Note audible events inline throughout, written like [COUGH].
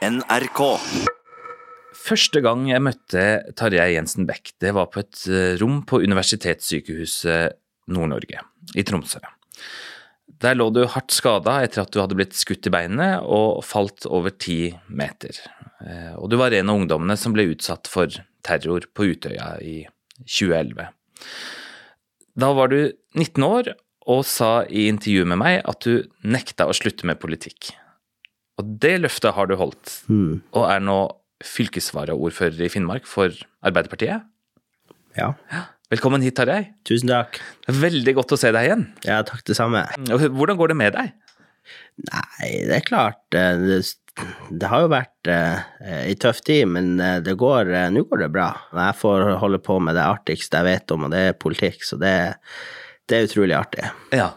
NRK. Første gang jeg møtte Tarjei Jensen Beck, det var på et eh, rom på Universitetssykehuset Nord-Norge i Tromsø. Der lå du hardt skada etter at du hadde blitt skutt i beinet og falt over ti meter. Eh, Og du var en av ungdommene som ble utsatt for terror på Utøya i 2011. Da var du 19 år og sa i intervju med meg at du nekta å slutte med politikk. Og det løftet har du holdt, og er nå fylkesvaraordfører i Finnmark for Arbeiderpartiet. Ja, Velkommen hit, Tarjei. tusen takk. Veldig godt å se deg igjen. Ja, takk det samme. Hvordan går det med deg? Nei, det er klart, eh, det, det har jo vært eh, ei tøff tid, men eh, det går, eh, nå går det bra. Jeg får holde på med det artigste jeg vet om, og det er politikk, så det, det er utrolig artig. Ja.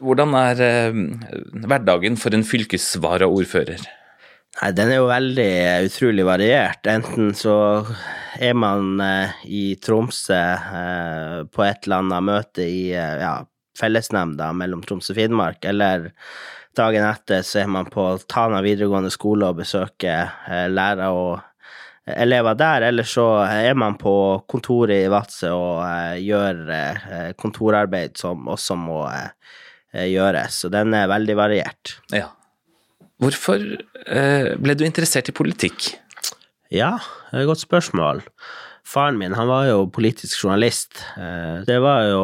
Hvordan er eh, hverdagen for en fylkesvaraordfører? Nei, den er jo veldig eh, utrolig variert. Enten så er man eh, i Tromsø eh, på et eller annet møte i eh, ja, fellesnemnda mellom Troms og Finnmark, eller dagen etter så er man på Tana videregående skole og besøker eh, lærere og elever der, eller så er man på kontoret i Vadsø og eh, gjør eh, kontorarbeid som også må eh, gjøres, så den er veldig variert. Ja. Hvorfor eh, ble du interessert i politikk? Ja, det er et godt spørsmål. Faren min han var jo politisk journalist. Eh, Det var jo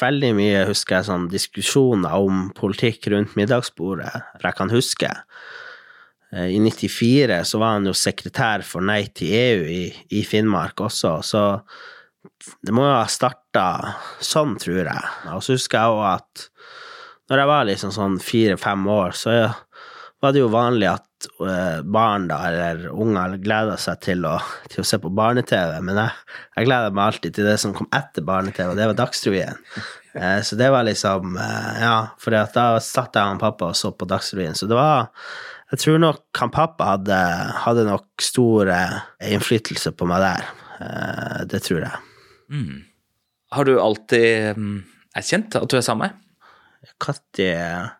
veldig mye, husker jeg, sånn diskusjoner om politikk rundt middagsbordet, for jeg kan huske. Eh, I 94 så var han jo sekretær for Nei til EU i, i Finnmark også, så det må jo ha starta sånn, tror jeg. Og så husker jeg òg at når jeg var liksom sånn fire-fem år, så var det jo vanlig at eh, barn da, eller unger gleda seg til å, til å se på barne-TV, men jeg, jeg gleda meg alltid til det som kom etter barne-TV, og det var Dagsrevyen. Eh, så det var liksom Ja, for da satt jeg og pappa og så på Dagsrevyen, så det var Jeg tror nok han pappa hadde, hadde nok stor eh, innflytelse på meg der. Eh, det tror jeg. Har du alltid mm, erkjent at du er same? Når jeg,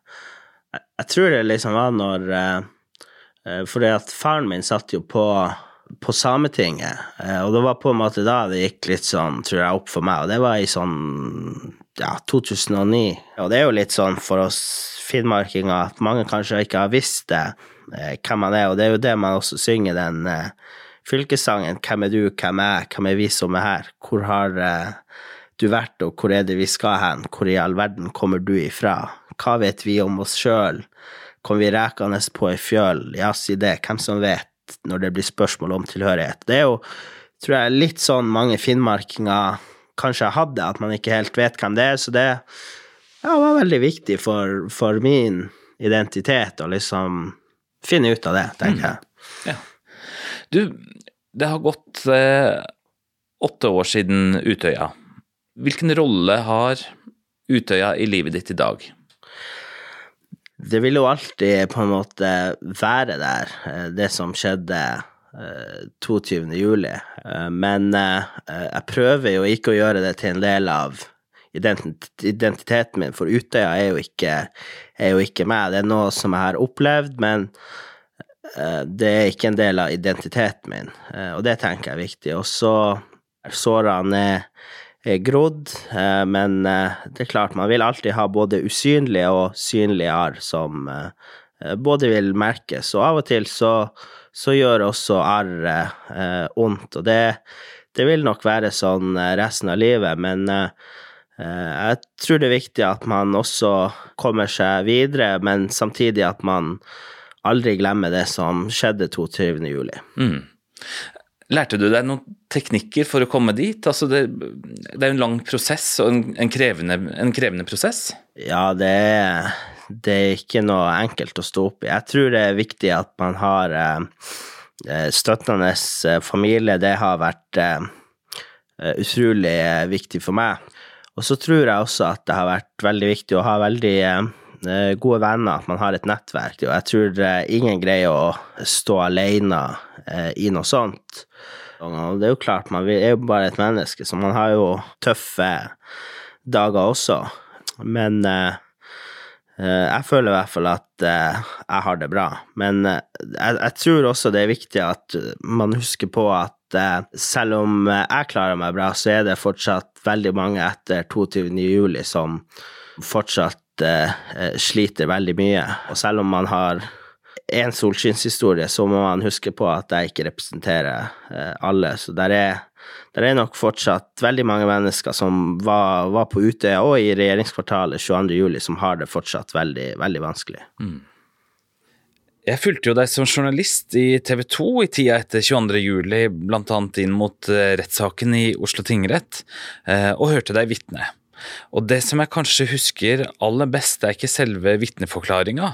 jeg tror det liksom var når eh, eh, Fordi at faren min satt jo på, på Sametinget, eh, og det var på en måte da det gikk litt sånn, tror jeg, opp for meg, og det var i sånn ja, 2009. Og det er jo litt sånn for oss finnmarkinger at mange kanskje ikke har visst det, eh, hvem man er, og det er jo det man også synger den eh, fylkessangen 'Hvem er du, hvem er hvem er vi som er her', hvor har eh, du vært, og hvor er det vi skal hen? Hvor i all verden kommer du ifra? Hva vet vi om oss sjøl? Kom vi rekende på ei fjøl? Ja, si det, hvem som vet, når det blir spørsmål om tilhørighet. Det er jo, tror jeg, litt sånn mange finnmarkinger kanskje hadde, at man ikke helt vet hvem det er, så det ja, var veldig viktig for, for min identitet å liksom finne ut av det, tenker jeg. Ja. Du, det har gått eh, åtte år siden Utøya. Hvilken rolle har Utøya i livet ditt i dag? det vil jo alltid på en måte være der, eh, det som skjedde eh, 22. juli. Eh, Men eh, jeg prøver jo ikke å gjøre det til en del av identiteten min, for Utøya er jo ikke, er jo ikke meg. Det er noe som jeg har opplevd, men eh, det er ikke en del av identiteten min, eh, og det tenker jeg er viktig. Og så sårene er, er grodd, eh, men eh, det er klart, man vil alltid ha både usynlige og synlige arr som eh, både vil merkes, og av og til så, så gjør også arret eh, ondt, og det, det vil nok være sånn eh, resten av livet, men eh, eh, jeg tror det er viktig at man også kommer seg videre, men samtidig at man aldri glemmer det som skjedde 22. juli. Mm. Lærte du deg noen teknikker for å komme dit? Altså det, det er en lang prosess og en, en, krevende, en krevende prosess. Ja, det er, det er ikke noe enkelt å stå opp i. Jeg tror det er viktig at man har eh, støttende eh, familie. Det har vært eh, utrolig eh, viktig for meg. Og så tror jeg også at det har vært veldig viktig å ha veldig eh, gode venner, at man har et nettverk. Og jeg tror eh, ingen greier å stå alene eh, i noe sånt. Og det er jo klart, man er jo bare et menneske, så man har jo tøffe dager også. Men jeg føler i hvert fall at jeg har det bra. Men jeg, tror også det er viktig at man husker på at selv om jeg klarer meg bra, så er det fortsatt veldig mange etter 22. juli som fortsatt sliter veldig mye. Og selv om man har én solskinnshistorie, så må man huske på at jeg ikke representerer alle. Så der er det er nok fortsatt veldig mange mennesker som var, var på Utøya og i regjeringskvartalet 22.07, som har det fortsatt veldig, veldig vanskelig. Mm. Jeg fulgte jo deg som journalist i TV 2 i tida etter 22.07, bl.a. inn mot eh, rettssaken i Oslo tingrett, eh, og hørte deg vitne. Og det som jeg kanskje husker aller best, er ikke selve vitneforklaringa,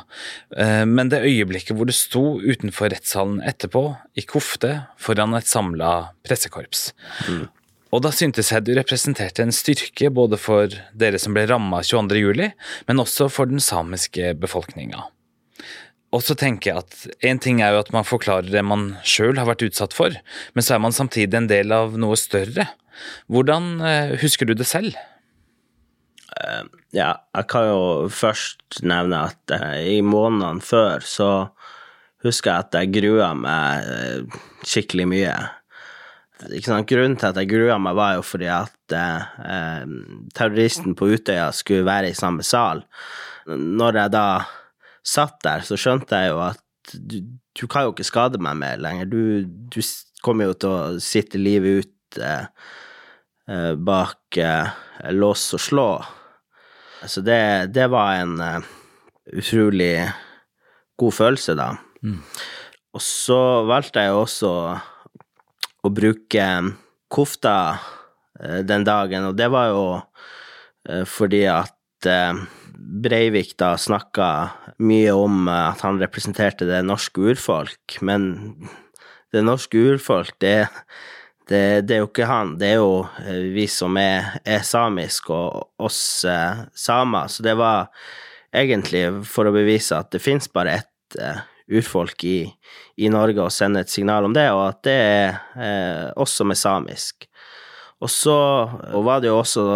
eh, men det øyeblikket hvor du sto utenfor rettssalen etterpå, i kofte, foran et samla pressekorps. Mm. Og da syntes jeg du representerte en styrke både for dere som ble ramma 22.07, men også for den samiske befolkninga. Og så tenker jeg at én ting er jo at man forklarer det man sjøl har vært utsatt for, men så er man samtidig en del av noe større. Hvordan eh, husker du det selv? Eh, ja, jeg kan jo først nevne at uh, i månedene før så husker jeg at jeg grua meg skikkelig mye. Grunnen til at jeg grua meg, var jo fordi at terroristen på Utøya skulle være i samme sal. Når jeg da satt der, så skjønte jeg jo at du, du kan jo ikke skade meg mer lenger. Du, du kommer jo til å sitte livet ut bak lås og slå. Så det, det var en uh, utrolig god følelse, da. Mm. Og så valgte jeg også å bruke kofta uh, den dagen, og det var jo fordi at Breivik da snakka mye om at han representerte det norske urfolk, men det norske urfolk, det det, det, er jo ikke han, det er jo eh, vi som er, er samiske, og oss eh, samer. Så det var egentlig for å bevise at det fins bare ett eh, urfolk i, i, Norge, og sende et signal om det, og at det er eh, oss som er samisk. Og så og var det jo også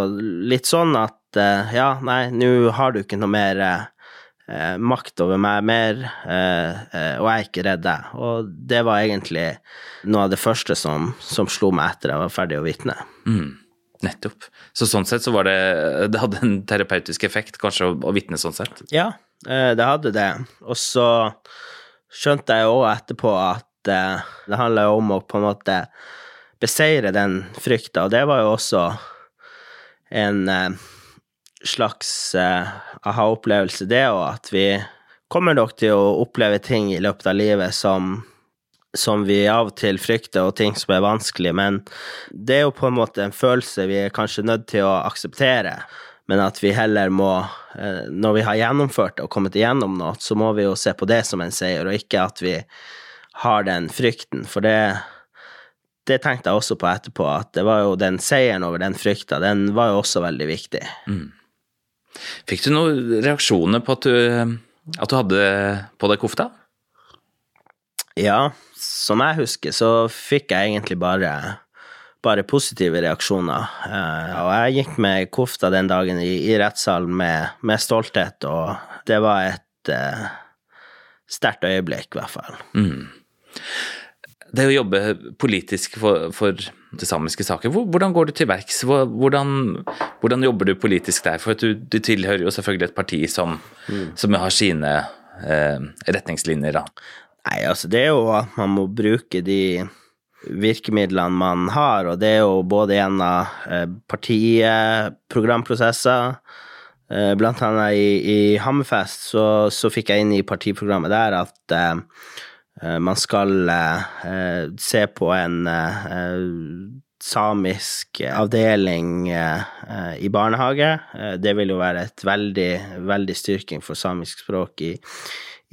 litt sånn at eh, ja, nei, nå har du ikke noe mer eh, eh, makt over meg mer, eh, eh, og jeg er ikke redd deg. Og det var egentlig noe av det første som, som slo meg etter jeg var ferdig å vitne. Mm, nettopp. Så sånn sett så var det Det hadde en terapeutisk effekt kanskje å, å vitne sånn sett? Ja, eh, det hadde det. Og så skjønte jeg òg etterpå at det handla om å på en måte beseire den frykta, og det var jo også en eh, slags uh, aha-opplevelse, det òg, at vi kommer nok til å oppleve ting i løpet av livet som, som vi av og til frykter, og ting som er vanskelig, men det er jo på en måte en følelse vi er kanskje nødt til å akseptere, men at vi heller må, uh, når vi har gjennomført det og kommet igjennom noe, så må vi jo se på det som en seier, og ikke at vi har den frykten, for det det tenkte jeg også på etterpå, at det var jo den seieren over den frykta, den var jo også veldig viktig. Mm. Fikk du noen reaksjoner på at du, at du hadde på deg kofta? Ja, som jeg husker, så fikk jeg egentlig bare, bare positive reaksjoner. Uh, og jeg gikk med kofta den dagen i, i rettssalen med, med, stolthet, og det var et uh, sterkt øyeblikk, i hvert fall. Mm det å jobbe politisk for, for det samiske saker, hvordan går du til verks? Hvordan, hvordan, jobber du politisk der? For du, du, tilhører jo selvfølgelig et parti som, mm. som har sine eh, retningslinjer. Da. Nei, altså det er jo at man må bruke de virkemidlene man har, og det er jo både gjennom eh, partiprogramprosesser eh, Blant annet i, i Hammerfest så, så, fikk jeg inn i partiprogrammet der at Eh, man skal eh, se på en eh, samisk avdeling i barnehage. Det vil jo være et veldig, veldig styrking for samisk språk i,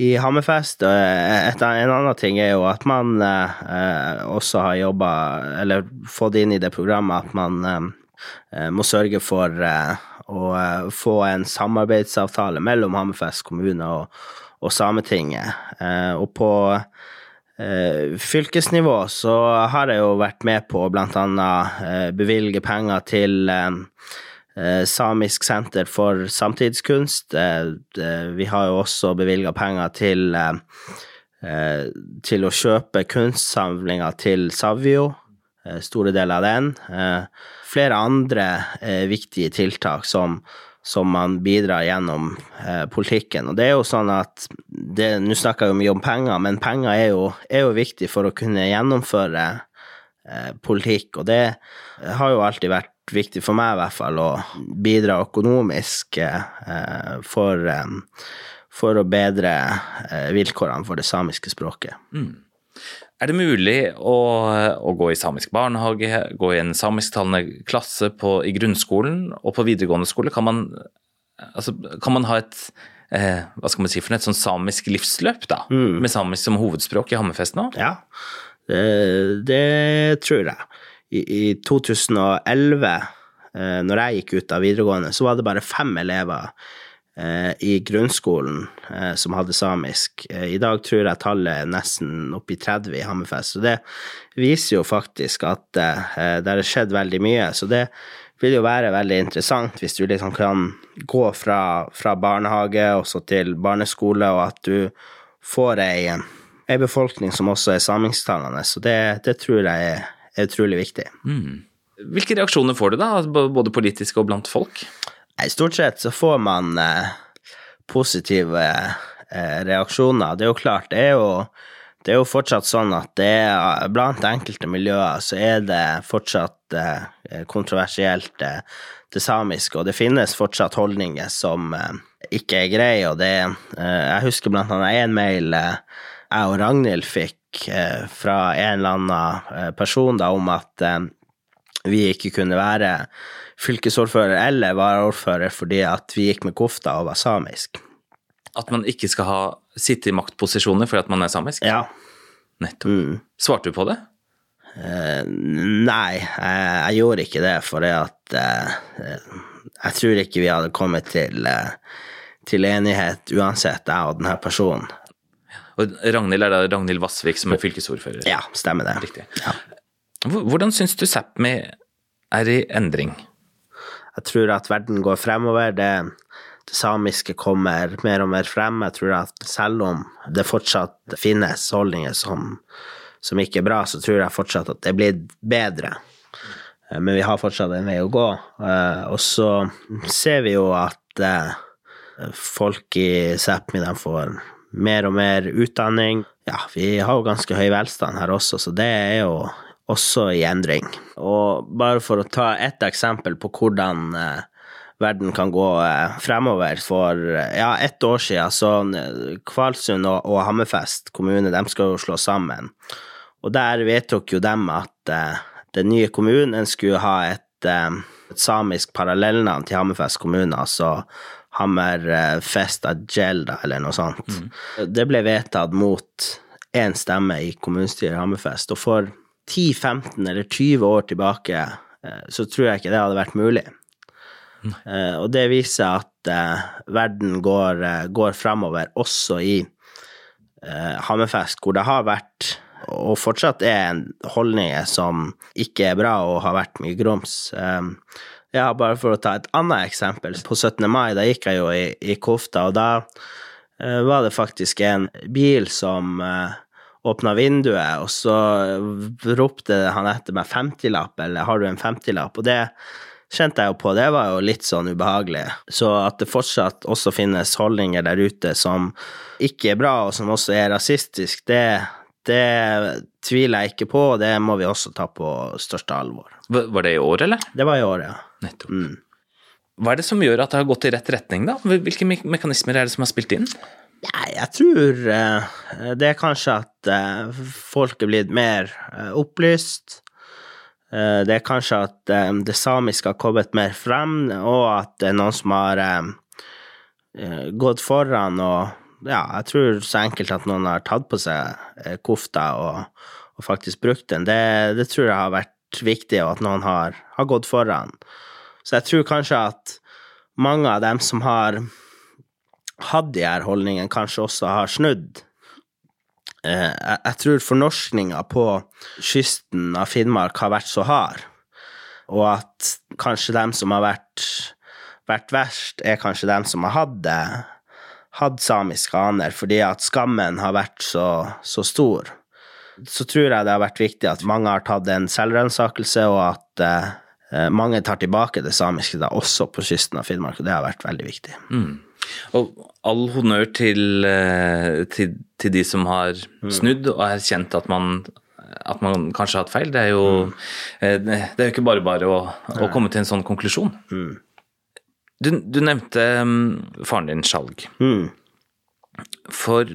i Hammerfest. Et, en annen ting er jo at man også har jobba, eller fått inn i det programmet, at man må sørge for å få en samarbeidsavtale mellom Hammerfest kommune og, og Sametinget. Og på Eh, fylkesnivå så har jeg jo vært med på annet eh, bevilge penger til eh, eh, samisk senter for samtidskunst. Eh, vi har jo også bevilga penger til, eh, eh, til å kjøpe kunstsamlinga til Savio, eh, store deler av den. Eh, flere andre eh, viktige tiltak som, som man bidrar gjennom eh, politikken. Og det er jo sånn at Nå snakker jeg jo mye om penger, men penger er jo, er jo viktig for å kunne gjennomføre eh, politikk, og det har jo alltid vært viktig for meg, i hvert fall, å bidra økonomisk eh, for, eh, for å bedre eh, vilkårene for det samiske språket. Er det mulig å, å gå i samisk barnehage, gå i en samisktalende klasse på, i grunnskolen og på videregående skole? Kan man, altså, kan man ha et eh, hva skal man si for noe, et sånn samisk livsløp, da? Med samisk som hovedspråk i Hammerfest nå? Ja, det, det tror jeg. I, i 2011, eh, når jeg gikk ut av videregående, så var det bare fem elever i grunnskolen eh, som hadde samisk. Eh, I dag tror jeg tallet er nesten oppe i 30 i Hammerfest, så det viser jo faktisk at eh, det har skjedd veldig mye. Så det vil jo være veldig interessant hvis du liksom kan gå fra, fra barnehage og så til barneskole, og at du får ei, ei befolkning som også er samisktalende. Så det, det tror jeg er, utrolig viktig. Hvilke reaksjoner får du da, både politiske og blant folk? Nei, Stort sett så får man eh, positive eh, reaksjoner. Det er jo klart, det er jo, det er jo fortsatt sånn at det er, blant enkelte miljøer så er det fortsatt eh, kontroversielt, eh, det samiske, og det finnes fortsatt holdninger som eh, ikke er greie, og det eh, Jeg husker blant annet en mail jeg og Ragnhild fikk fra en eller annen person da, om at vi ikke kunne være fylkesordfører eller varaordfører fordi at vi gikk med kofta og var samisk. At man ikke skal ha sitte i maktposisjoner fordi at man er samisk? Ja. Nettopp. Svarte du på det? Uh, nei, jeg, jeg gjorde ikke det, for at uh, jeg tror ikke vi hadde kommet til, uh, til enighet uansett, jeg og denne personen. Og Ragnhild er da Ragnhild Vassvik som er fylkesordfører? Ja, stemmer det. Hvor- Hvordan syns du Sápmi er i endring? Jeg tror at verden går fremover. Det, det samiske kommer mer og mer frem. Jeg tror at selv om det fortsatt finnes holdninger som, som ikke er bra, så tror jeg fortsatt at det er blitt bedre. Eh, Men vi har fortsatt en vei å gå. Eh, Og så ser vi jo at eh, folk i Sápmi får mer og mer utdanning. Ja, vi har jo ganske høy velstand her også, så det er jo også i endring. Og bare for å ta ett eksempel på hvordan eh, verden kan gå eh, fremover. For eh, ja, ett år siden så Kvalsund og, og Hammerfest kommune de skal jo slå sammen. Og der vedtok jo dem at uh, den nye kommunen skulle ha et, uh, et samisk parallellnavn til Hammerfest kommune, altså Hammerfest Agenda, eller noe sånt. Det ble vedtatt mot én stemme i kommunestyret i Hammerfest, og for 10-15 eller 20 år tilbake eh, så tror jeg ikke det hadde vært mulig. Eh, Og det viser at eh, verden går, går fremover også i Hammerfest, hvor det har vært, og fortsatt er, en holdninger som ikke er bra og har vært mye grums. Ja, bare for å ta et annet eksempel. På 17. mai, da gikk jeg jo i, i kofta, og da var det faktisk en bil som åpna vinduet, og så ropte han etter meg 50-lapp, eller har du en 50-lapp? Og det kjente jeg jo på, det var jo litt sånn ubehagelig. Så at det fortsatt også finnes holdninger der ute som ikke er bra, og som også er rasistisk, det, det tviler jeg ikke på, og det må vi også ta på største alvor. Var det i år, eller? Det var i år, ja. Nettopp. Hva er det som gjør at det har gått i rett retning, da? Hvilke me mekanismer er det som har spilt inn? Nei, jeg tror eh, det er kanskje at eh, folk er blitt mer eh, opplyst. Det er kanskje at det samiske har kommet mer frem, og at det er noen som har gått foran og ja, jeg tror så enkelt at noen har tatt på seg kofta og, og faktisk brukt den. Det, det tror jeg har vært viktig, og at noen har, har gått foran. Så jeg tror kanskje at mange av dem som har hatt de her holdningene, kanskje også har snudd. Eh, jeg, tror fornorskninga på kysten av Finnmark har vært så hard og at kanskje dem som har vært, vært verst, er kanskje dem som har hatt det, hatt samiske aner, fordi at skammen har vært så, så stor. Så tror jeg det har vært viktig at mange har tatt en selvransakelse, og at eh, mange tar tilbake det samiske da, også på kysten av Finnmark, og det har vært veldig viktig. Og all honnør til, eh, til, til de som har snudd og erkjent at man, at man kanskje har hatt feil. Det er jo, mm. det det er jo ikke bare bare å, å komme til en sånn konklusjon. Du, du nevnte mm, faren din, Skjalg. Mm. For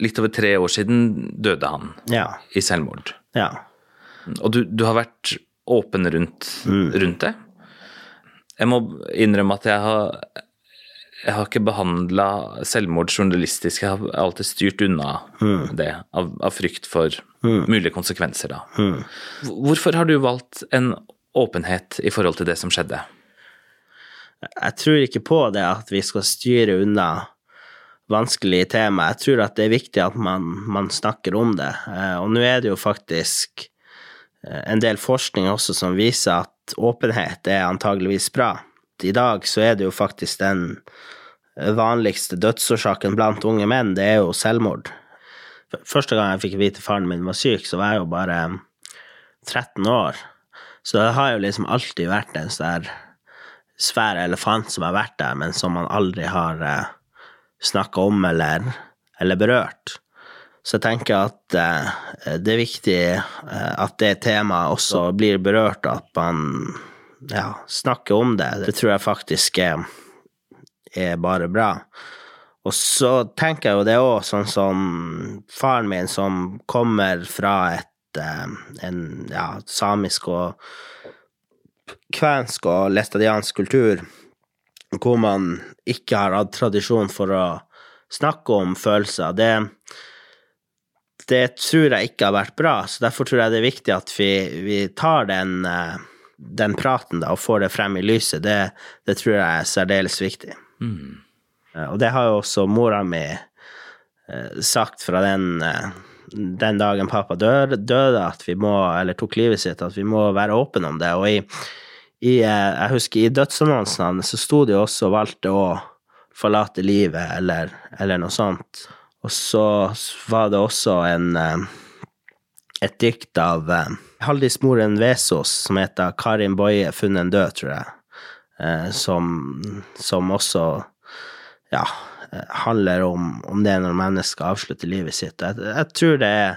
litt over tre år siden døde han Ja. i selvmord. Ja. Og du, du har vært åpen rundt, rundt det. Jeg må innrømme at jeg har jeg har ikke behandla selvmord journalistisk. Jeg har alltid styrt unna det, av, av frykt for mulige konsekvenser. da. Hvorfor har du valgt en åpenhet i forhold til det som skjedde? Jeg tror ikke på det at vi skal styre unna vanskelige tema. Jeg tror at det er viktig at man, man snakker om det. Eh, Og nå er det jo faktisk eh, en del forskning også som viser at åpenhet er antageligvis bra. I dag så er det jo faktisk den vanligste dødsårsaken blant unge menn, det er jo selvmord. Første gang jeg fikk vite faren min var syk, så var jeg jo bare 13 år. Så det har jo liksom alltid vært en sånn svær elefant som har vært der, men som man aldri har eh, snakka om eller, eller berørt. Så jeg tenker at eh, det er viktig eh, at det temaet også blir berørt, at man ja, snakke om det. Det tror jeg faktisk er, er bare bra. Og så tenker jeg jo det òg, sånn som faren min som kommer fra et eh, en ja, samisk og kvensk og læstadiansk kultur, hvor man ikke har hatt tradisjon for å snakke om følelser, det, det tror jeg ikke har vært bra. Så derfor tror jeg det er viktig at vi, vi tar den, eh, den praten da, og får det frem i lyset. Det, det tror jeg er særdeles viktig. Mm. Og det har jo også mora mi eh, sagt fra den, eh, den dagen pappa døde, døde, at vi må, eller tok livet sitt, at vi må være åpne om det. Og i, i eh, jeg husker i dødsannonsen hans så sto det jo også 'valgte å forlate livet', eller, eller noe sånt. Og så var det også en eh, et dikt av eh, Haldis Moren Vesaas som heter 'Karin Boje funnet død', tror jeg, eh, som, som også ja, eh, handler om, om det når mennesker avslutter livet sitt. Jeg, jeg, tror det er,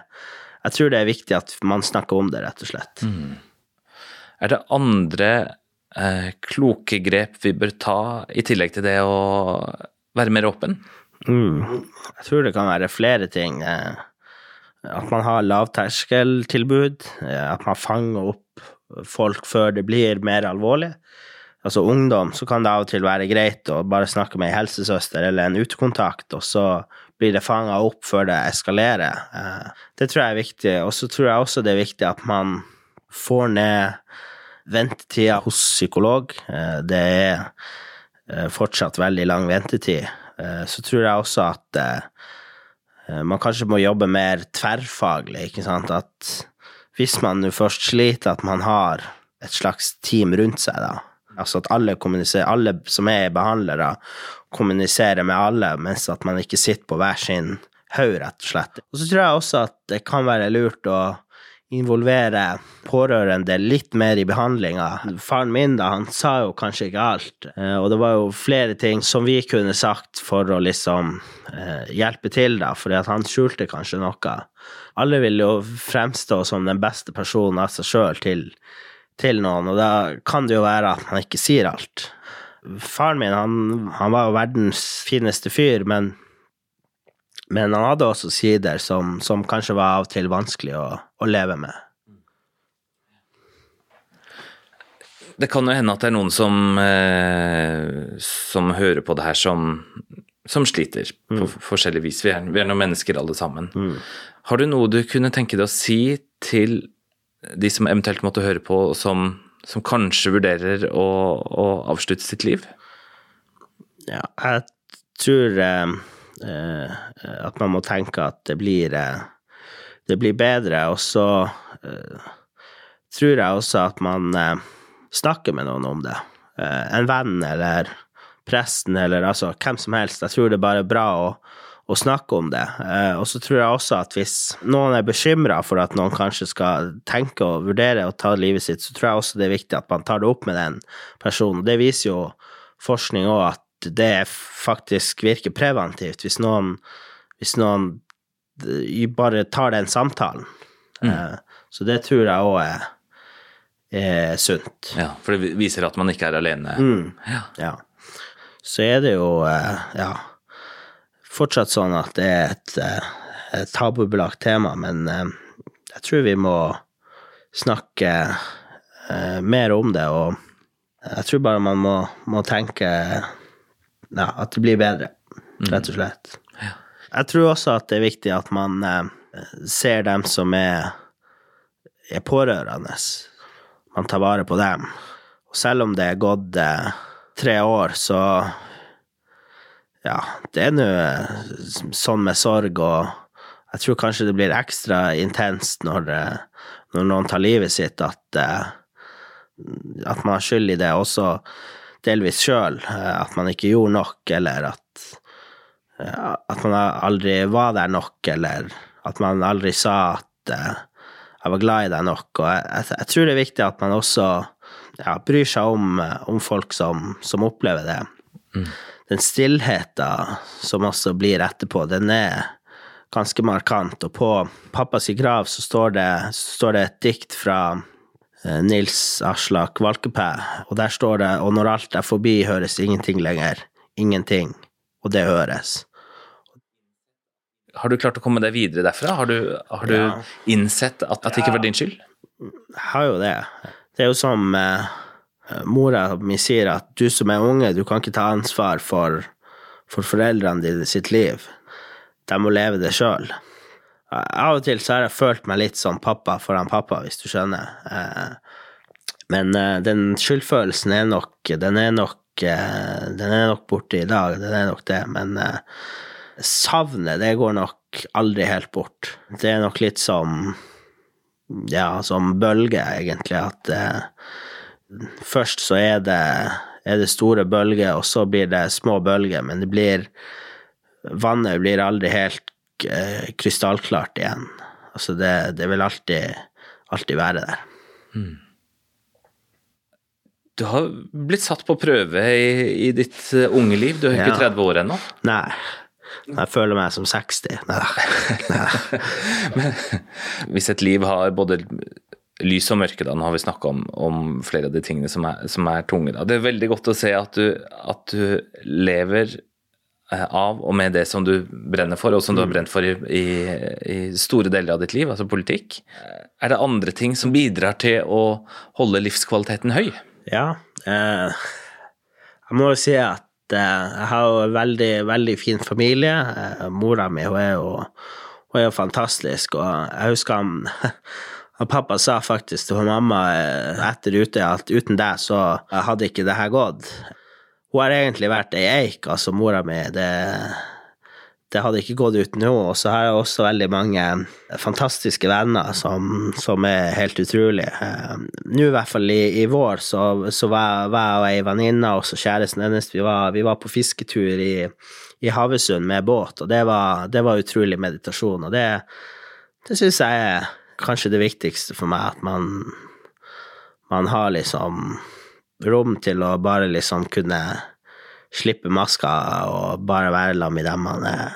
jeg tror det er viktig at man snakker om det, rett og slett. Er det andre eh, kloke grep vi bør ta, i tillegg til det å være mer åpen? Mm. Jeg tror det kan være flere ting. eh, At man har lavterskeltilbud, eh, at man fanger opp folk før det blir mer alvorlig. Altså ungdom, så kan det av og til være greit å bare snakke med ei helsesøster eller en utekontakt, og så blir det fanga opp før det eskalerer. Eh, Det tror jeg er viktig. Og så tror jeg også det er viktig at man får ned ventetida hos psykolog. Eh, Det er fortsatt veldig lang ventetid. Så tror jeg også at man kanskje må jobbe mer tverrfaglig, ikke sant. At hvis man først sliter, at man har et slags team rundt seg, da. Altså at alle alle som er behandlere, kommuniserer med alle, mens at man ikke sitter på hver sin haug, rett og slett. Og så tror jeg også at det kan være lurt å involvere pårørende litt mer i behandlinga. Faren min, da, han sa jo kanskje ikke alt, eh, og det var jo flere ting som vi kunne sagt for å liksom eh, hjelpe til, da, fordi at han skjulte kanskje noe. Alle vil jo fremstå som den beste personen av seg sjøl til, til noen, og da kan det jo være at man ikke sier alt. Faren min, han, han var jo verdens fineste fyr, men men han hadde også sider som, som kanskje var av og til vanskelig å, å leve med. Det kan jo hende at det er noen som, eh, som hører på det her som, som sliter på forskjellig vis. Vi er, vi er noen mennesker alle sammen. Har du noe du kunne tenke deg å si til de som eventuelt måtte høre på, som, som kanskje vurderer å, å avslutte sitt liv? Ja, jeg tror eh, eh, at man må tenke at det blir, eh, det blir bedre, og så uh, tror jeg også at man uh, snakker med noen om det. Uh, en venn eller presten eller altså hvem som helst. Jeg tror det er bare bra å, å snakke om det. Og så tror jeg også at hvis noen er bekymra for at noen kanskje skal tenke og vurdere å ta livet sitt, så tror jeg også det er viktig at man tar det opp med den personen. Det viser jo forskning òg at det faktisk virker preventivt hvis noen, hvis noen bare tar den samtalen. Mm. Så det tror jeg òg er, er, sunt. Ja, For det viser at man ikke er alene. Mm. Ja. ja. Så er det jo, ja fortsatt sånn at det er et, et tabubelagt tema, men jeg tror vi må snakke mer om det, og jeg tror bare man må, må tenke ja, at det blir bedre, rett og slett. Jeg tror også at det er viktig at man eh, ser dem som er, er pårørende. Man tar vare på dem. Og selv om det er gått eh, tre år, så Ja, det er nå eh, sånn med sorg, og jeg tror kanskje det blir ekstra intenst når, når noen tar livet sitt, at, at man har skyld i det. Også delvis sjøl, at man ikke gjorde nok, eller at, at man aldri var der nok, eller at man aldri sa at eh, jeg var glad i deg nok. Og jeg, jeg tror det er viktig at man også ja, bryr seg om, om folk som, som, opplever det. Mm. Den stillheten som også blir etterpå, den er ganske markant. Og på pappas grav så står det, så står det et dikt fra Eh, Nils Aslak Valkepæ, og der står det 'Og når alt er forbi, høres ingenting lenger'. Ingenting. Og det høres. Har du klart å komme deg videre derfra? Har du, har du ja. innsett at, at det ikke var din skyld? Jeg har jo det. Det er jo som eh, mora mi sier, at du som er unge, du kan ikke ta ansvar for, for foreldrene dine sitt liv. De må leve det sjøl. Av og til så har jeg følt meg litt som pappa foran pappa, hvis du skjønner. Eh, men eh, den skyldfølelsen er nok Den er nok eh, Den er nok borte i dag, den er nok det. Men savnet, det går nok aldri helt bort. Det er nok litt som Ja, som bølger, egentlig, at først så er det, er det store bølger, og så blir det små bølger, men det blir Vannet blir aldri helt Eh, krystallklart igjen. Altså, det, det vil alltid, alltid være der. Mm. Du har blitt satt på prøve i, i ditt eh, unge liv. Du er ikke ja. 30 år ennå? Nei. Jeg føler meg som 60. Nei da. [LAUGHS] Men hvis et liv har både lys og mørke, da, nå har vi snakka om, om, flere av de tingene som er, som er tunge. Da. Det er veldig godt å se at du, at du lever Eh, av og med det som du brenner for, og som du har mm. brent for i, i, i, store deler av ditt liv, altså politikk. Er det andre ting som bidrar til å holde livskvaliteten høy? Ja, eh, jeg må jo si at jeg har jo en veldig, veldig fin familie. Eh, mora mi hun er, jo, hun er jo fantastisk, og jeg husker han [LAUGHS] Og pappa sa faktisk til mamma eh, etter ute at uten deg så hadde ikke det her gått. Hun har egentlig vært ei eik, altså mora mi. Det, det hadde ikke gått uten henne. Og så har jeg også veldig mange fantastiske venner som, som er helt utrolige. Eh, nå i hvert fall i, i vår så, så var, var jeg og ei venninne og kjæresten hennes vi var, vi var på fisketur i, i Havøysund med båt, og det var, det var utrolig meditasjon. Og det, det syns jeg er kanskje det viktigste for meg, at man, man har liksom rom til å bare liksom kunne slippe maska og bare være sammen med dem man er,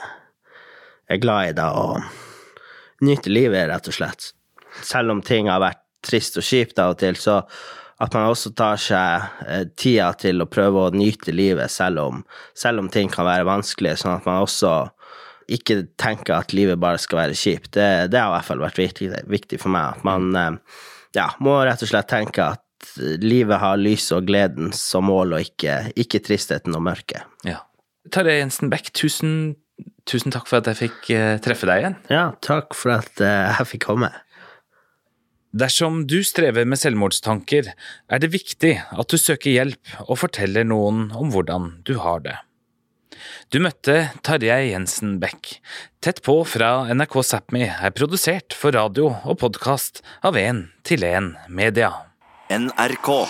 er glad i, da, og nyte livet, rett og slett. Selv om ting har vært trist og kjipt av og til, så at man også tar seg eh, tida til å prøve å nyte livet selv om, selv om ting kan være vanskelig, sånn at man også ikke tenker at livet bare skal være kjipt. Det, det har i hvert fall vært viktig, viktig for meg. At man eh, ja, må rett og slett tenke at livet har lys og gleden som mål, og ikke, ikke tristheten og mørket. Ja. Tarjei Jensen Beck, tusen, tusen, takk for at jeg fikk uh, treffe deg igjen. Ja, takk for at uh, jeg fikk komme. Dersom du strever med selvmordstanker, er det viktig at du søker hjelp og forteller noen om hvordan du har det. Du møtte Tarjei Jensen Beck. Tett på fra NRK Sápmi er produsert for radio og podkast av 1 til 1 Media. NRK.